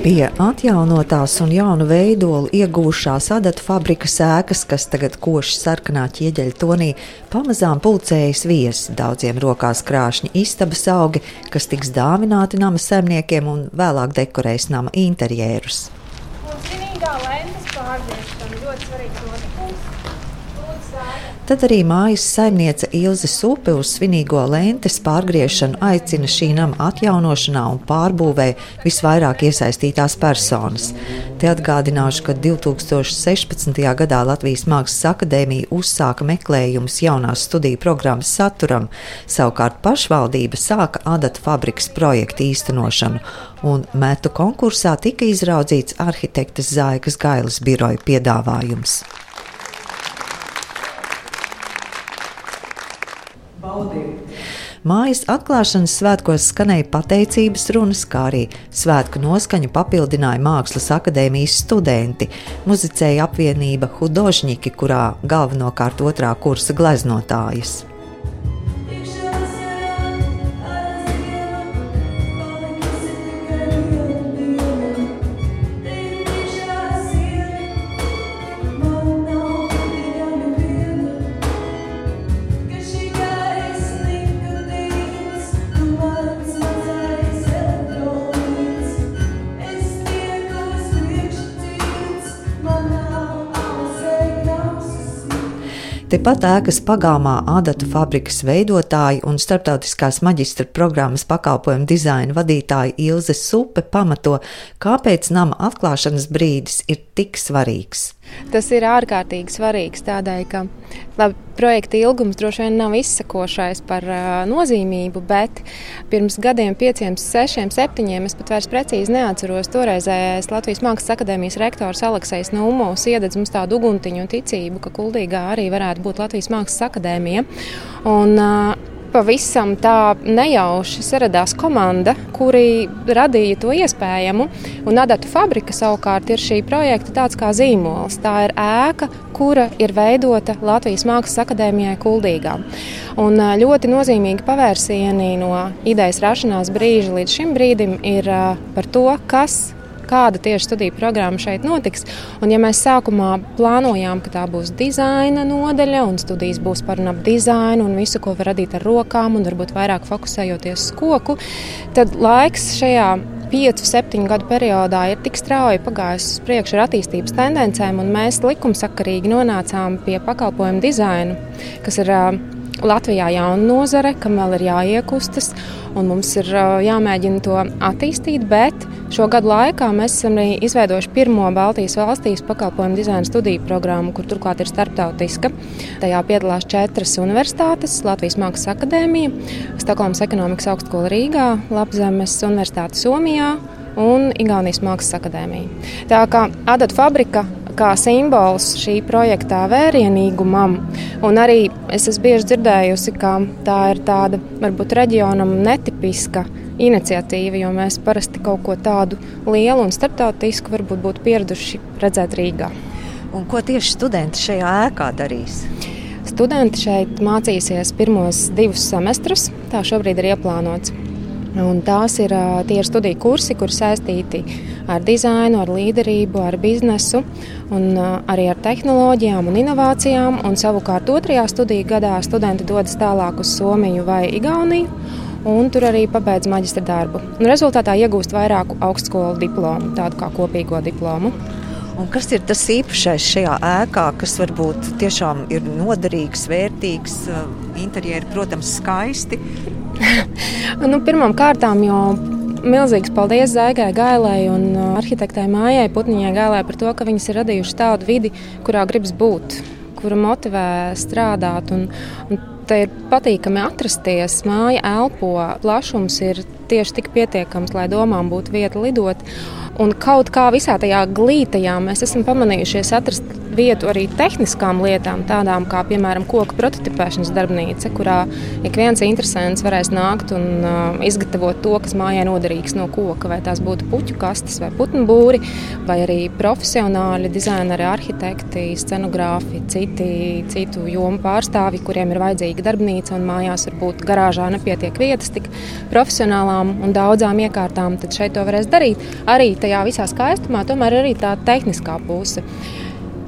Pie atjaunotās un jaunu veidolu iegūšās adatu fabrikas ēkas, kas tagad koši sarkanā ķieģeļa tonī, pamazām pulcējas viesi. Daudziem rokās krāšņi istabas augi, kas tiks dāvināti nama saimniekiem un vēlāk dekorēs nama interjerus. Un svinīgā lentes pārviešana ļoti svarīgs notikums. Tad arī mājas saimniece Ilze Supe uz svinīgo lentes pārgriešanu aicina šī nama atjaunošanā un pārbūvē visvairāk iesaistītās personas. Te atgādināšu, ka 2016. gadā Latvijas Mākslas akadēmija uzsāka meklējumus jaunās studiju programmas saturam, savukārt pašvaldība sāka adatu fabrikas projektu īstenošanu, un metu konkursā tika izraudzīts arhitektes Zaigas Gailas biroja piedāvājums. Baudīt. Mājas atklāšanas svētkos skanēja pateicības runas, kā arī svētku noskaņu papildināja Mākslas akadēmijas studenti. Muzicēja apvienība Hudožņiki, kurā galvenokārt otrā kursa gleznotājas. Tepat ēkas pagalmā adatu fabrikas veidotāji un starptautiskās maģistra programmas pakalpojumu dizaina vadītāja Ilze Supe pamato, kāpēc nama atklāšanas brīdis ir tik svarīgs. Tas ir ārkārtīgi svarīgs tādēļ, ka labi, projekta ilgums droši vien nav izsakošais par uh, nozīmību, bet pirms gadiem, pieciem, sešiem, septiņiem, es pat vairs precīzi neatceros, toreizējais Latvijas Mākslas akadēmijas rektors Aleksējs Numovs iededz mums tādu uguntiņu un ticību, ka Kuldīgā arī varētu būt Latvijas Mākslas akadēmija. Un, uh, pavisam tā nejauši saradās komanda, kuri radīja to iespējamu. Un Adatu fabrika savukārt ir šī projekta tāds kā zīmols. Tā ir ēka, kura ir veidota Latvijas Mākslas akadēmijai Kuldīgā. Un ļoti nozīmīgi pavērsieni no idejas rašanās brīža līdz šim brīdim ir par to, kas kāda tieši studiju programma šeit notiks. Un, ja mēs sākumā plānojām, ka tā būs dizaina nodaļa un studijas būs par un ap dizainu un visu, ko var radīt ar rokām, un varbūt vairāk fokusējoties uz koku, tad laiks šajā piecu, septiņu gadu periodā ir tik strauji pagājis uz priekšu ar attīstības tendencēm, un mēs likumsakarīgi nonācām pie pakalpojumu dizaina, kas ir Latvijā jauna nozare, kam vēl ir jāiekustas, un mums ir jāmēģina to attīstīt. Bet šo gadu laikā mēs esam arī izveidojuši pirmo Baltijas valstīs pakalpojumu dizaina studiju programmu, kur turklāt ir starptautiska. Tajā piedalās četras universitātes - Latvijas Mākslas akadēmija, Stokholmas ekonomikas augstskola Rīgā, Lapzemes Universitāte Somijā un Igaunijas Mākslas akadēmija. Tā kā Adata fabrika kā simbols šī projekta vērienīgumam. Un arī es esmu bieži dzirdējusi, ka tā ir tāda varbūt reģionam netipiska iniciatīva, jo mēs parasti kaut ko tādu lielu un starptautisku varbūt būtu pieraduši redzēt Rīgā. Un ko tieši studenti šajā ēkā darīs? Studenti šeit mācīsies pirmos divus semestrus. Tā šobrīd ir ieplānots. Un tās ir tie ir studiju kursi, kur saistīti ar dizainu, ar līderību, ar biznesu, un arī ar tehnoloģijām un inovācijām. Un savukārt otrajā studiju gadā studenti dodas tālāk uz Somiju vai Igauniju. Un tur arī pabeidz maģistra darbu. Un rezultātā iegūst vairāku augstskolu diplomu, tādu kā kopīgo diplomu. Un kas ir tas īpašais šajā ēkā, kas varbūt tiešām ir noderīgs, vērtīgs? Interjeri, protams, skaisti, nu, Pirmām kārtām jau milzīgs paldies Zaigai Gailai un uh, arhitektei Mājai Putniņai Gailai par to, ka viņas ir radījušas tādu vidi, kurā gribas būt, kura motivē strādāt. Un, un te ir patīkami atrasties. Māja elpo, plašums ir tieši tik pietiekams, lai domām būtu vieta lidot. Un kaut kā visā tajā glītajā mēs esam pamanījušies atrast vietu arī tehniskām lietām, tādām kā, piemēram, koku prototipēšanas darbnīca, kurā ik viens interesants varēs nākt un uh, izgatavot to, kas mājai noderīgs no koka. Vai tās būtu puķu kastes vai putnu būri, vai arī profesionāli dizaineri, arhitekti, scenogrāfi, citi, citu jomu pārstāvji, kuriem ir vajadzīga darbnīca un mājās varbūt garāžā nepietiek vietas tik profesionālā lielām un daudzām iekārtām, tad šeit to varēs darīt. Arī tajā visā skaistumā, tomēr arī tā tehniskā puse.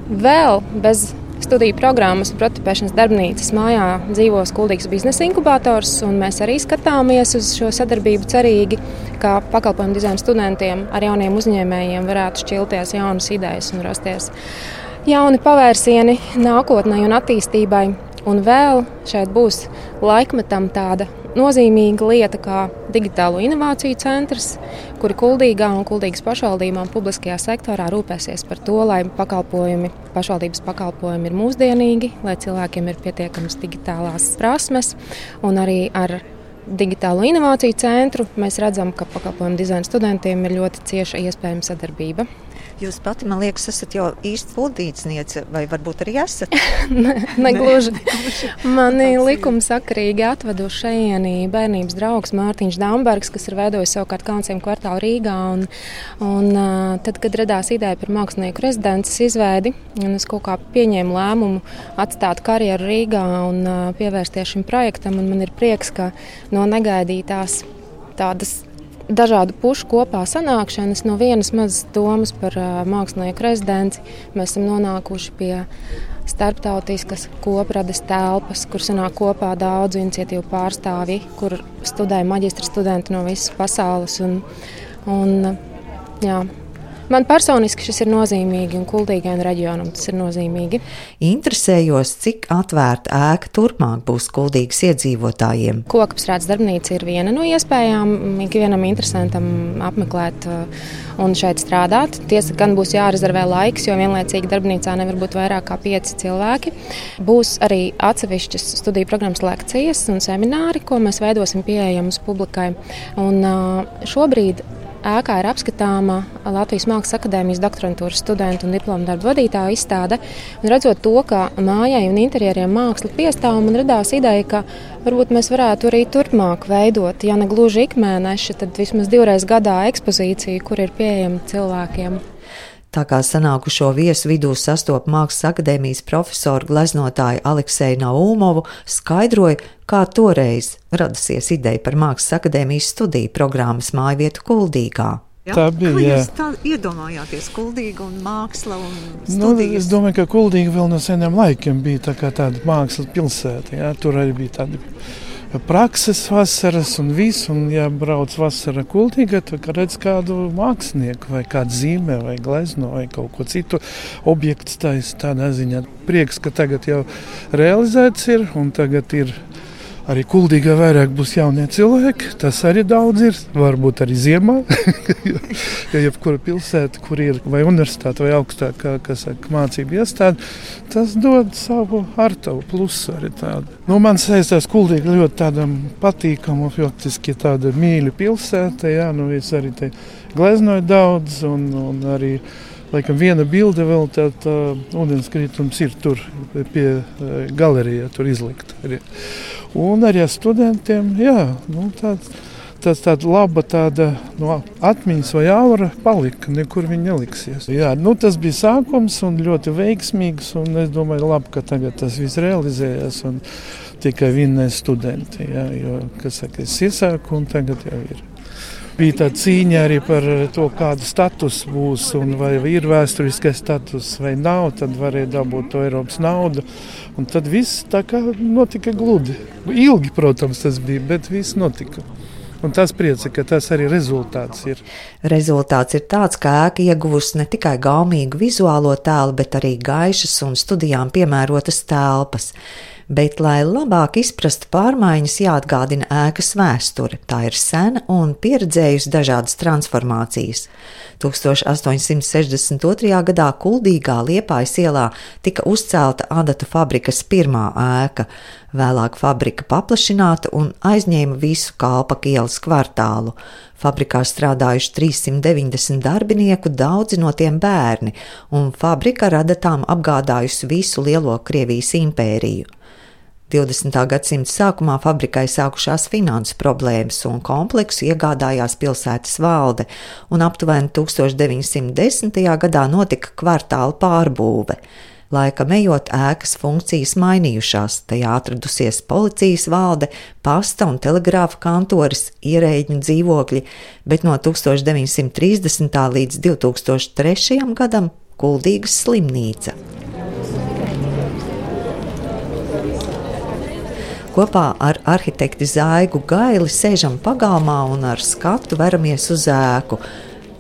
Vēl bez studiju programmas un prototipēšanas darbnīcas mājā dzīvo Skuldīgs biznesa inkubators, un mēs arī skatāmies uz šo sadarbību cerīgi, ka pakalpojumu dizaina studentiem ar jauniem uzņēmējiem varētu šķilties jaunas idejas un rasties jauni pavērsieni nākotnē un attīstībai. Un vēl šeit būs laikmetam tāda nozīmīga lieta kā digitālo inovāciju centrs, kuri kuldīgā un kuldīgas pašvaldībām publiskajā sektorā rūpēsies par to, lai pakalpojumi, pašvaldības pakalpojumi ir mūsdienīgi, lai cilvēkiem ir pietiekamas digitālās prasmes un arī ar digitālo inovāciju centru mēs redzam, ka pakalpojumu dizaina studentiem ir ļoti cieša iespējama sadarbība. Jūs pati, man liekas, esat jau īsti pildītniece, vai varbūt arī esat? ne, negluži. Mani likumsakarīgi atvedu šejienī bērnības draugs Mārtiņš Dambergs, kas ir veidojis savukārt Kalnciem kvartālu Rīgā. Un, un, tad, kad radās ideja par mākslinieku rezidences izveidi, un es kaut kā pieņēmu lēmumu atstāt karjeru Rīgā un pievērsties šim projektam, un man ir prieks, ka no negaidītās tādas dažādu pušu kopā sanākšanas, no vienas mazas domas par mākslinieku rezidenci, mēs esam nonākuši pie starptautiskas koprades telpas, kur sanāk kopā daudzu iniciatīvu pārstāvji, kur studē maģistra studenti no visas pasaules. Un, un, jā, Man personiski šis ir nozīmīgi un kultīgajam reģionam tas ir nozīmīgi. Interesējos, cik atvērta ēka turpmāk būs kuldīgas iedzīvotājiem. Kokapstrādes darbnīca ir viena no iespējām ikvienam interesantam apmeklēt uh, un šeit strādāt. Tiesa, gan būs jārezervē laiks, jo vienlaicīgi darbnīcā nevar būt vairāk kā pieci cilvēki. Būs arī atsevišķas studiju programmas lekcijas un semināri, ko mēs veidosim pieejamus publikai. Un, uh, šobrīd Ēkā ir apskatāma Latvijas Mākslas akadēmijas doktorantūras studentu un diplomu darbu vadītāju izstāde. Un redzot to, ka mājai un interjeriem māksla piestāv, man radās ideja, ka varbūt mēs varētu arī turpmāk veidot, ja ne gluži ikmēneši, tad vismaz divreiz gadā ekspozīciju, kur ir pieejama cilvēkiem. Tā kā sanākušo viesu vidū sastopa Mākslas akadēmijas profesoru gleznotāju Alekseju Naumovu, skaidroja, kā toreiz radusies ideja par Mākslas akadēmijas studiju programmas mājvietu Kuldīgā. Ja? Tā bija. Kā jūs tā iedomājāties, kuldīga un māksla un studijas? Nu, es domāju, ka kuldīga vēl no seniem laikiem bija tā tāda mākslas pilsēta. Ja? Tur arī bija tādi prakses vasaras un viss. Un, ja brauc vasarā kultīgi, tad redz kādu mākslinieku vai kādu zīmē vai glezno vai kaut ko citu objektu taisa tādā ziņā. Prieks, ka tagad jau realizēts ir un tagad ir Arī kuldīgā vairāk būs jaunie cilvēki. Tas arī daudz ir. Varbūt arī ziemā. jo jebkura pilsēta, kur ir vai universitāte vai augstākā saka, mācību iestāde, tas dod savu ar tavu plusu arī tādu. Nu, man saistās kuldīgi ļoti tādam patīkamu, faktiski tāda mīļa pilsēta. Jā, nu es arī te gleznoju daudz un, un arī. Laikam viena bilde vēl tāda uh, ūdenskritums ir tur pie uh, galerijā, tur izlikta. Arī. Un arī ar studentiem, jā, nu, tāds, tas tāda laba tāda, no, atmiņas vai aura palika, nekur viņa neliksies. Jā, nu, tas bija sākums un ļoti veiksmīgs, un es domāju, labi, ka tagad tas viss realizējas un tikai vinnēs studenti, jā, jo, kas saka, es iesāku un tagad jau ir bija tā cīņa arī par to, kāda status būs un vai ir vēsturiskais status vai nav. Tad varēja dabūt to Eiropas naudu. Un tad viss tā kā notika gludi. Ilgi, protams, tas bija, bet viss notika. Un tas priecē, ka tas arī rezultāts ir. Rezultāts ir tāds, ka ēka ieguvusi ne tikai gaumīgu vizuālo tēlu, bet arī gaišas un studijām piemērotas telpas bet, lai labāk izprastu pārmaiņas, jāatgādina ēkas vēsture. Tā ir sena un pieredzējusi dažādas transformācijas. 1862. gadā Kuldīgā Liepājas ielā tika uzcelta adatu fabrikas pirmā ēka, vēlāk fabrika paplašināta un aizņēma visu Kalpaka ielas kvartālu. Fabrikā strādājuši 390 darbinieku, daudzi no tiem bērni, un fabrika rada tām apgādājusi visu lielo Krievijas impēriju. 20. gadsimta sākumā fabrikai sākušās finanses problēmas, un kompleksu iegādājās pilsētas valde, un aptuveni 1910. gadā notika kvartāla pārbūve. Laika ejot, ēkas funkcijas mainījušās. Tajā atradusies policijas valde, pasta un telegrāfa kantoris, ierēģiņu dzīvokļi, bet no 1930. līdz 2003. gadam Kuldīgas slimnīca. Kopā ar arhitekti Zaigu Gaili sēžam pagalmā un ar skatu veramies uz ēku.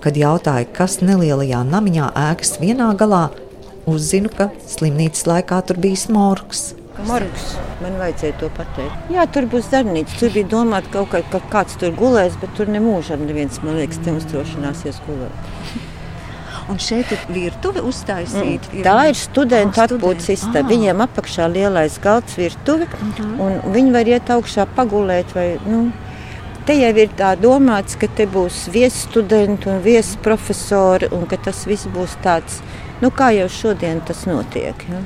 Kad jautāju, kas nelielajā namiņā ēkas vienā galā, uzzinu, ka slimnīcas laikā tur bija morgs. Morgs. Man vajadzēja to pateikt. Jā, tur būs darbnīca. Tur bija domāts, ka kaut kā, kāds tur gulēs, bet tur nemūžam neviens, man liekas, demonstrēšanās iegulēt. Un šeit ir virtuve uztaisīta. Mm. Tā ir studenta oh, atpūtas istaba. Viņiem apakšā lielais galds virtuve, uh mhm. -huh. un viņi var iet augšā pagulēt. Vai, nu, Te jau ir tā domāts, ka te būs viesstudenti un viesprofesori, un ka tas viss būs tāds, nu, kā jau šodien tas notiek. Ja?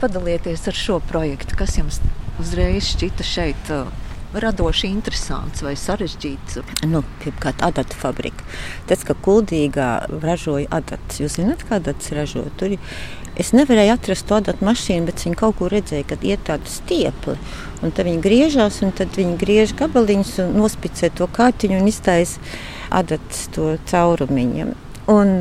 Padalieties ar šo projektu, kas jums uzreiz šķita šeit uh, radoši interesants vai sarežģīts? Nu, Pirmkārt, adata fabrika. Tas, ka kuldīgā ražoja adatas, jūs zināt, kā adatas ražo? Tur Es nevarēju atrast to adatu mašīnu, bet viņi kaut kur redzēja, ka ir tāda stiepla. Un tad viņi griežās, un tad viņi griež gabaliņus un nospicē to kārtiņu un iztaisa adatas to caurumiņam. Un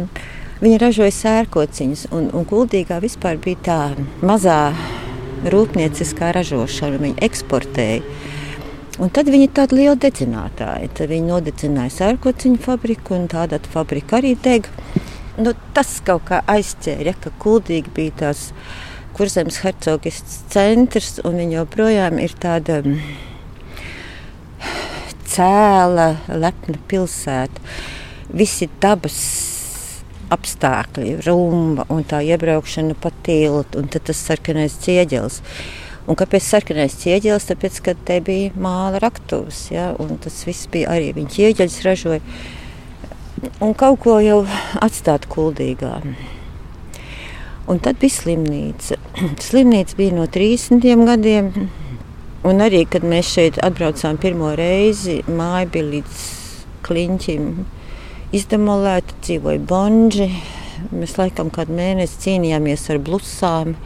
viņi ražoja sērkociņus, un, un kuldīgā vispār bija tā mazā rūpnieciskā ražošana. Viņi eksportēja. Un tad viņi ir tādi lieli dedzinātāji. Tad viņi nodedzināja sērkociņu fabriku, un tāda fabrika arī dega nu, tas kaut kā aizķēra, ka Kuldīgi bija tās kurzemes hercogistas centrs, un viņa joprojām ir tāda mm, cēla, lepna pilsēta. Visi dabas apstākļi, rumba un tā iebraukšana pa tiltu, un tas sarkanais ķieģelis. Un kāpēc sarkanais ķieģelis? Tāpēc, ka te bija māla raktuvs, ja, un tas viss bija arī viņa ķieģeļus ražoja un kaut ko jau atstāt kuldīgā. Un tad bija slimnīca. Slimnīca bija no 30 gadiem. Un arī, kad mēs šeit atbraucām pirmo reizi, māja bija līdz kliņķim izdemolēta, dzīvoja bonži. Mēs laikam kādu mēnesi cīnījāmies ar blusām.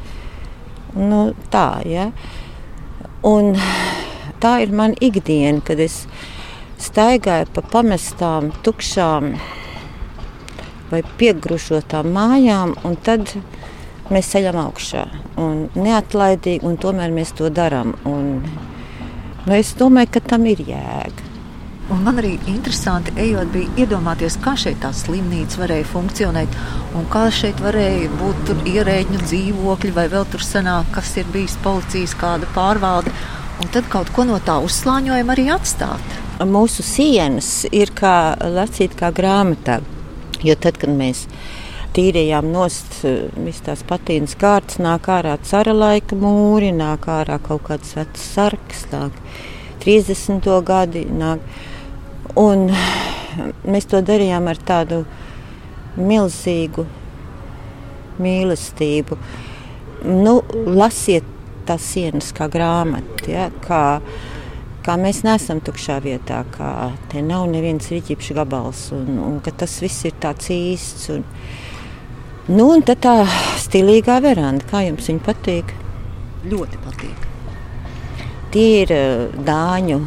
Nu, tā, ja? Un tā ir mana ikdiena, kad es staigāju pa pamestām, tukšām vai piegrušotām mājām, un tad mēs ceļam augšā. Un neatlaidīgi, un tomēr mēs to darām. Un, nu, es domāju, ka tam ir jēga. Un man arī interesanti, ejot, bija iedomāties, kā šeit tā slimnīca varēja funkcionēt, un kā šeit varēja būt ierēģiņu dzīvokļi, vai vēl tur senāk, kas ir bijis policijas kāda pārvalde, un tad kaut ko no tā uzslāņojuma arī atstāt mūsu sienas ir kā lasīt kā grāmatā. Jo tad, kad mēs tīrījām nost eh, visas tās patīnas kārtas, nāk ārā cara laika mūri, nāk ārā kaut kāds vecs sarks, nāk 30. gadi. Nāk. Un mēs to darījām ar tādu milzīgu mīlestību. Nu, lasiet tās sienas kā grāmatu. Ja, kā, kā mēs neesam tukšā vietā, kā te nav neviens rīķipšu gabals, un, un ka tas viss ir tāds īsts. Un, nu, un tad tā stilīgā veranda, kā jums viņa patīk? Ļoti patīk. Tie ir uh, Dāņu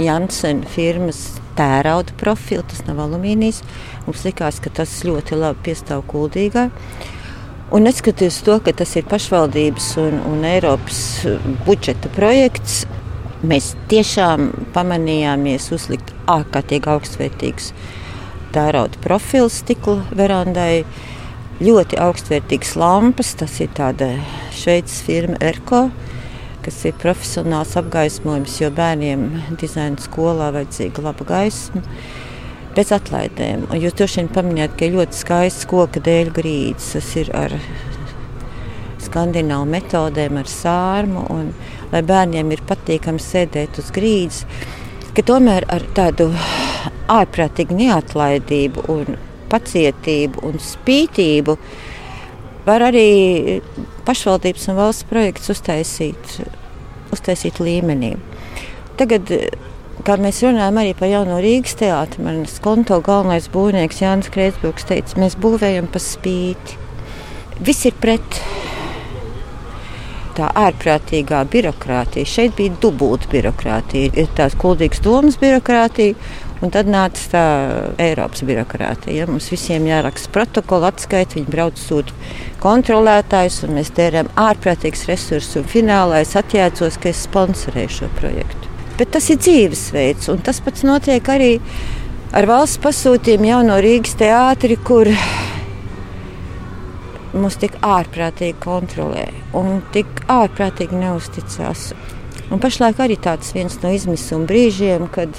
Jansena firmas tērauda profili, tas nav alumīnijas. Mums likās, ka tas ļoti labi piestāv kuldīgā. Un neskatoties to, ka tas ir pašvaldības un, un Eiropas budžeta projekts, Mēs tiešām pamanījāmies uzlikt ārkārtīgi augstvērtīgus tērauda profilu stikla verandai. Ļoti augstvērtīgas lampas, tas ir tāda šveicis firma Erko, kas ir profesionāls apgaismojums, jo bērniem dizaina skolā vajadzīga laba gaisma. Bez atlaidēm. Un jūs droši vien pamanījāt, ka ir ļoti skaists koka dēļ grīdas. Tas ir ar skandināvu metodēm, ar sārmu. Un, lai bērniem ir patīkami sēdēt uz grīdas, ka tomēr ar tādu ārprātīgu neatlaidību un pacietību un spītību var arī pašvaldības un valsts projekts uztaisīt, uztaisīt līmenī. Tagad, kā mēs runājam arī par jauno Rīgas teātru, manas konto galvenais būvnieks Jānis Kreitsburgs teica, mēs būvējam pa spīti. Viss ir pret tā ārprātīgā birokrātija. Šeit bija dubulta birokrātija. Ir tāds kuldīgs domas birokrātija. Un tad nāca tā Eiropas birokrātija. Ja? Mums visiem jāraksta protokola atskaita, viņi brauc sūta kontrolētājus, un mēs tērējam ārprātīgus resursus. Finālā es atjēdzos, ka es sponsorēju šo projektu. Bet tas ir dzīvesveids, un tas pats notiek arī ar valsts pasūtījumu jau no Rīgas teātri, kur mūs tik ārprātīgi kontrolē un tik ārprātīgi neusticās. Un pašlaik arī tāds viens no izmisuma brīžiem, kad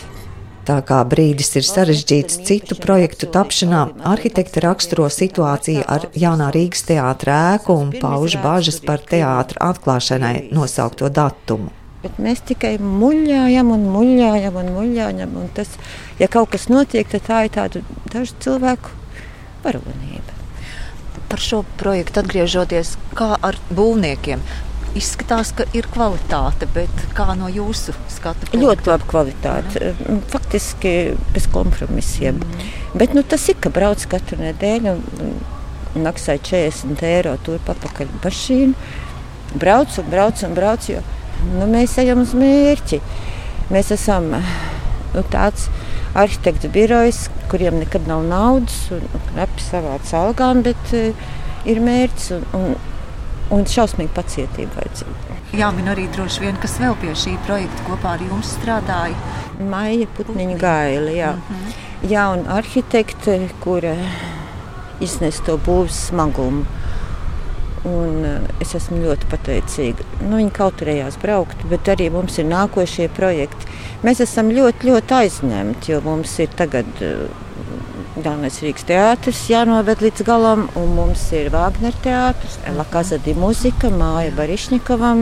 Tā kā brīdis ir sarežģīts citu projektu tapšanā, arhitekte raksturo situāciju ar jaunā Rīgas teātra ēku un pauž bažas par teātra atklāšanai nosaukto datumu. Bet mēs tikai muļājam un muļājam un muļājam. Un tas, ja kaut kas notiek, tad tā ir tāda dažu cilvēku varonība. Par šo projektu atgriežoties, kā ar būvniekiem, Izskatās, ka ir kvalitāte, bet kā no jūsu skatu punkta? Ļoti laba kvalitāte. Mm. Faktiski bez kompromisiem. Mm. Bet nu, tas ir, ka brauc katru nedēļu un maksāja 40 eiro tur papakaļ mašīnu. Brauc un brauc un brauc, jo nu, mēs ejam uz mērķi. Mēs esam nu, tāds arhitektu birojs, kuriem nekad nav naudas un knapi savāc algām, bet uh, ir mērķis. Un, un, un šausmīgi pacietība vajadzīga. Jāmin arī droši vien, kas vēl pie šī projekta kopā ar jums strādāja. Maija Putniņa Gaila, jā. Mm -hmm. Jauna arhitekte, kura iznes to būvs smagumu. Un es esmu ļoti pateicīga. Nu, viņi kautrējās braukt, bet arī mums ir nākošie projekti. Mēs esam ļoti, ļoti aizņemti, jo mums ir tagad Galvenais Rīgas teātris jānoved līdz galam, un mums ir Wagner teātris, Lakaza di muzika, Māja Barišņikovam.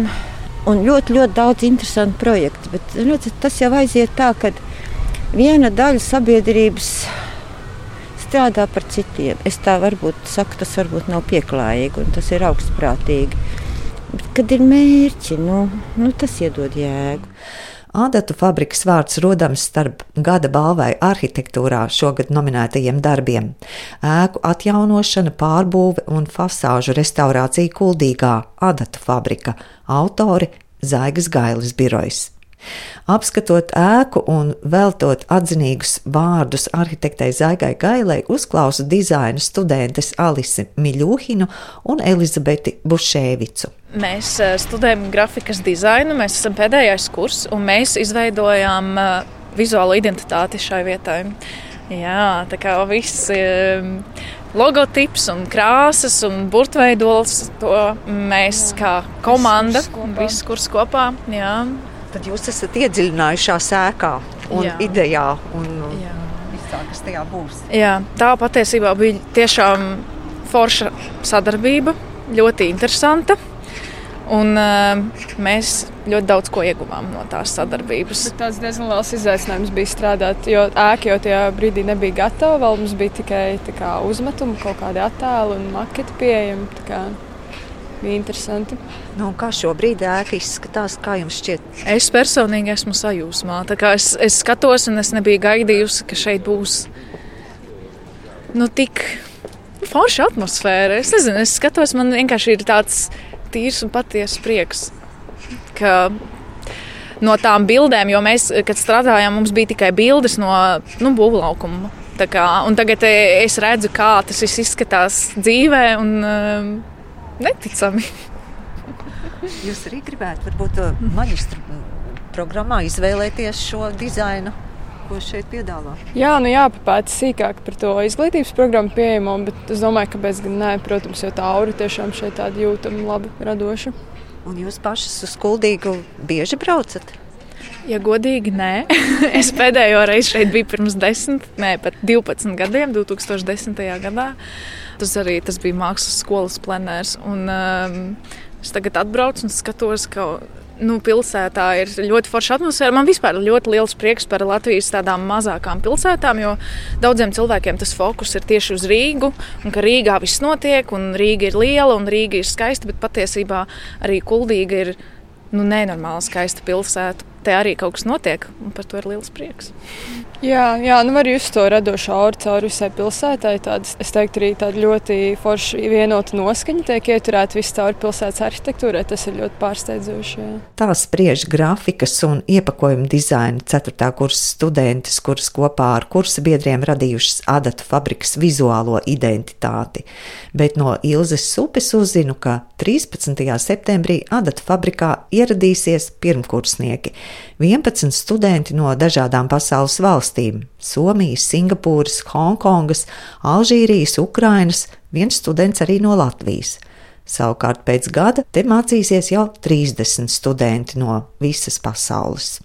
Un ļoti, ļoti daudz interesantu projektu. Bet ļoti, tas jau aiziet tā, ka viena daļa sabiedrības strādā par citiem. Es tā varbūt saku, tas varbūt nav pieklājīgi un tas ir augstprātīgi. Bet, kad ir mērķi, nu, nu tas iedod jēgu. Ādatu fabrikas vārds rodams starp gada balvai arhitektūrā šogad nominētajiem darbiem - ēku atjaunošana, pārbūve un fasāžu restaurācija Kuldīgā Ādatu fabrika, autori Zaigas Gailis birojas. Apskatot ēku un veltot atzinīgus vārdus arhitektei Zaigai Gailai, uzklausa dizaina studentes Alisi Miļūhinu un Elizabeti Bušēvicu. Mēs eh, studējam grafikas dizainu, mēs esam pēdējais kurs un mēs izveidojām eh, vizuālo identitāti šai vietai. Jā, tā kā viss eh, logotips un krāsas un burtveidols, to mēs kā komanda, viss kurs kopā. Jā tad jūs esat iedziļinājušās ēkā un Jā. idejā. Un, Jā. Tā, kas tajā būs. Jā, tā patiesībā bija tiešām forša sadarbība, ļoti interesanta. Un, uh, mēs ļoti daudz ko ieguvām no tās sadarbības. Bet tāds diezgan liels izaicinājums bija strādāt, jo ēka jau tajā brīdī nebija gatava. Vēl mums bija tikai kā, uzmetumi, kaut kādi attēli un maketi pieejami bija interesanti. Nu, kā šobrīd ēka izskatās, kā jums šķiet? Es personīgi esmu sajūsmā. Es, es skatos, un es nebiju gaidījusi, ka šeit būs nu, tik forša atmosfēra. Es nezinu, es skatos, man vienkārši ir tāds tīrs un patiesa prieks. Ka no tām bildēm, jo mēs, kad strādājām, mums bija tikai bildes no nu, būvlaukuma. Kā, tagad es redzu, kā tas izskatās dzīvē. Un, neticami. Jūs arī gribētu, varbūt, maģistra programmā izvēlēties šo dizainu, ko šeit piedāvā? Jā, nu jāpapēta sīkāk par to izglītības programmu pieejamo, bet es domāju, ka bez gan nē, protams, jo tā aura tiešām šeit tāda jūtama, labi radoša. Un jūs pašas uz Kuldīgu bieži braucat? Ja godīgi, nē. es pēdējo reizi šeit biju pirms 10, nē, pat 12 gadiem, 2010. gadā. Tas arī tas bija mākslas skolas plenērs. Un, um, es tagad atbraucu un skatos, ka nu, pilsētā ir ļoti forša atmosfēra. Man vispār ir ļoti liels prieks par Latvijas tādām mazākām pilsētām, jo daudziem cilvēkiem tas fokus ir tieši uz Rīgu. Un ka Rīgā viss notiek, un Rīga ir liela, un Rīga ir skaista, bet patiesībā arī Kuldīga ir nu, nenormāli skaista pilsēta te arī kaut kas notiek, un par to ir liels prieks. Jā, jā nu var just to radošu auru cauri visai pilsētai. Tāds, es teiktu, arī tāda ļoti forša vienota noskaņa tiek ieturēta visā cauri pilsētas arhitektūrai. Tas ir ļoti pārsteidzoši. Jā. Tā spriež grafikas un iepakojuma dizaina 4. kursa studentes, kuras kopā ar kursa biedriem radījušas adatu fabrikas vizuālo identitāti. Bet no Ilzes upes uzzinu, ka 13. septembrī adatu fabrikā ieradīsies pirmkursnieki. 11 studenti no dažādām pasaules valstīm - Somijas, Singapūras, Hongkongas, Alžīrijas, Ukrainas, viens students arī no Latvijas. Savukārt pēc gada te mācīsies jau 30 studenti no visas pasaules.